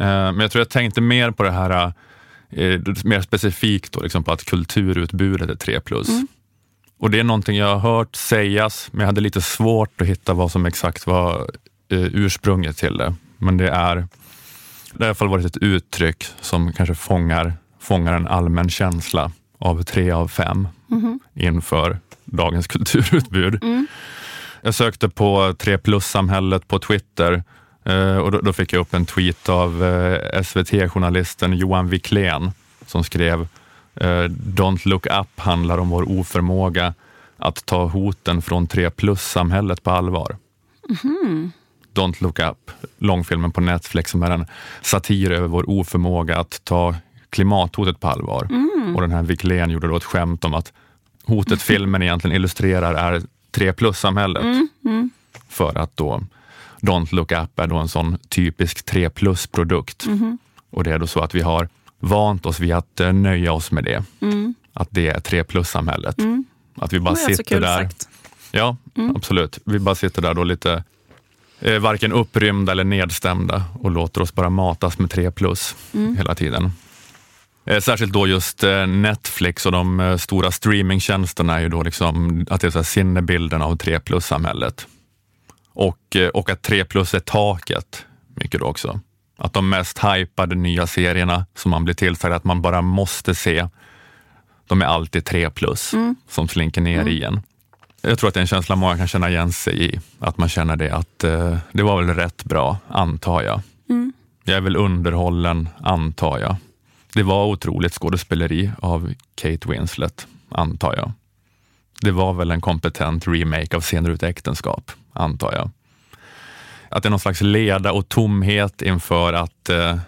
Eh, men jag tror jag tänkte mer på det här, eh, mer specifikt då, liksom på att kulturutbudet är 3 plus. Mm. Och det är någonting jag har hört sägas, men jag hade lite svårt att hitta vad som exakt var eh, ursprunget till det. Men det är, det har i alla fall varit ett uttryck som kanske fångar, fångar en allmän känsla av tre av fem mm. inför dagens kulturutbud. Mm. Jag sökte på 3 plus-samhället på Twitter eh, och då, då, fick jag upp en tweet av eh, SVT-journalisten Johan Wiklén som skrev eh, Don't look up handlar om vår oförmåga att ta hoten från 3 plus-samhället på allvar. Mm. Don't look up, långfilmen på Netflix som är en satir över vår oförmåga att ta klimathotet på allvar. Mm. Och den här Wiklén gjorde då ett skämt om att hotet filmen egentligen illustrerar är 3 plus-samhället. Mm. För att då Don't look up är då en sån typisk 3 plus-produkt. Mm. Och det är då så att vi har vant oss vid att uh, nöja oss med det. Mm. Att det är 3 plus-samhället. Mm. Att vi bara sitter där. Sagt. Ja, mm. absolut. Vi bara sitter där då lite eh, varken upprymda eller nedstämda och låter oss bara matas med 3 plus hela tiden. Eh, särskilt då just eh, Netflix och de eh, stora streamingtjänsterna är ju då liksom att det är så sinnebilden av 3 plus-samhället. Och, och att 3 plus är taket, mycket då också. Att de mest hypade nya serierna som man blir tillsagd att man bara måste se, de är alltid 3 plus mm. som slinker ner mm. igen. Jag tror att det är en känsla många kan känna igen sig i. Att man känner det att eh, det var väl rätt bra, antar jag. Mm. Jag är väl underhållen, antar jag. Det var otroligt skådespeleri av Kate Winslet, antar jag. Det var väl en kompetent remake av Scener ut äktenskap, antar jag. Att det är någon slags leda och tomhet inför att eh,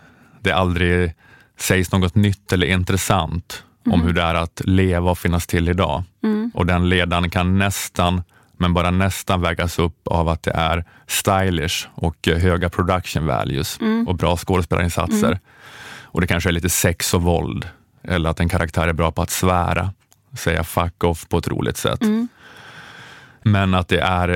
det aldrig sägs något nytt eller intressant mm. om hur det är att leva och finnas till idag. Mm. Och den ledan kan nästan, men bara nästan vägas upp av att det är stylish och höga production values mm. och bra skådespelarinsatser. Mm. Och det kanske är lite sex och våld. Eller att en karaktär är bra på att svära, säga fuck off på ett roligt sätt. Men att det är,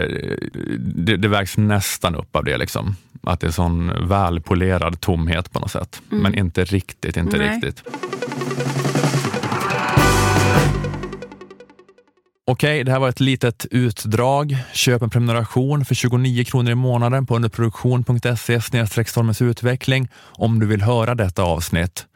det, det vägs nästan upp av det. Liksom. Att det är sån välpolerad tomhet på något sätt. Mm. Men inte riktigt, inte Nej. riktigt. Okej, det här var ett litet utdrag. Köp en prenumeration för 29 kronor i månaden på underproduktion.se stormens utveckling om du vill höra detta avsnitt.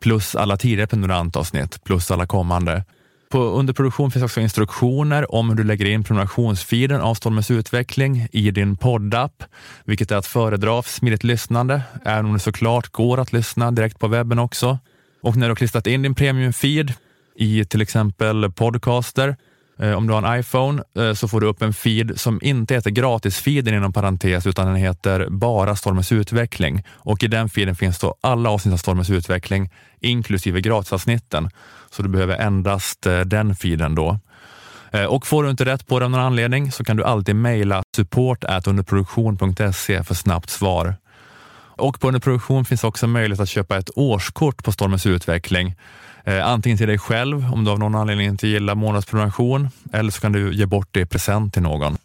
Plus alla tidigare prenumerantavsnitt, plus alla kommande. På underproduktion finns också instruktioner om hur du lägger in prenumerationsfeeden av Stormens utveckling i din poddapp, vilket är att föredra för smidigt lyssnande, även om det såklart går att lyssna direkt på webben också. Och när du har klistrat in din premiumfeed i till exempel podcaster Eh, om du har en iPhone eh, så får du upp en feed som inte heter gratisfeeden inom parentes utan den heter bara Stormens utveckling och i den feeden finns då alla avsnitt av Stormens utveckling inklusive gratisavsnitten. Så du behöver endast eh, den feeden då. Och får du inte rätt på det av någon anledning så kan du alltid mejla support underproduktion.se för snabbt svar. Och på underproduktion finns också möjlighet att köpa ett årskort på Stormens utveckling Eh, antingen till dig själv om du av någon anledning inte gillar månadsprenumeration eller så kan du ge bort det i present till någon.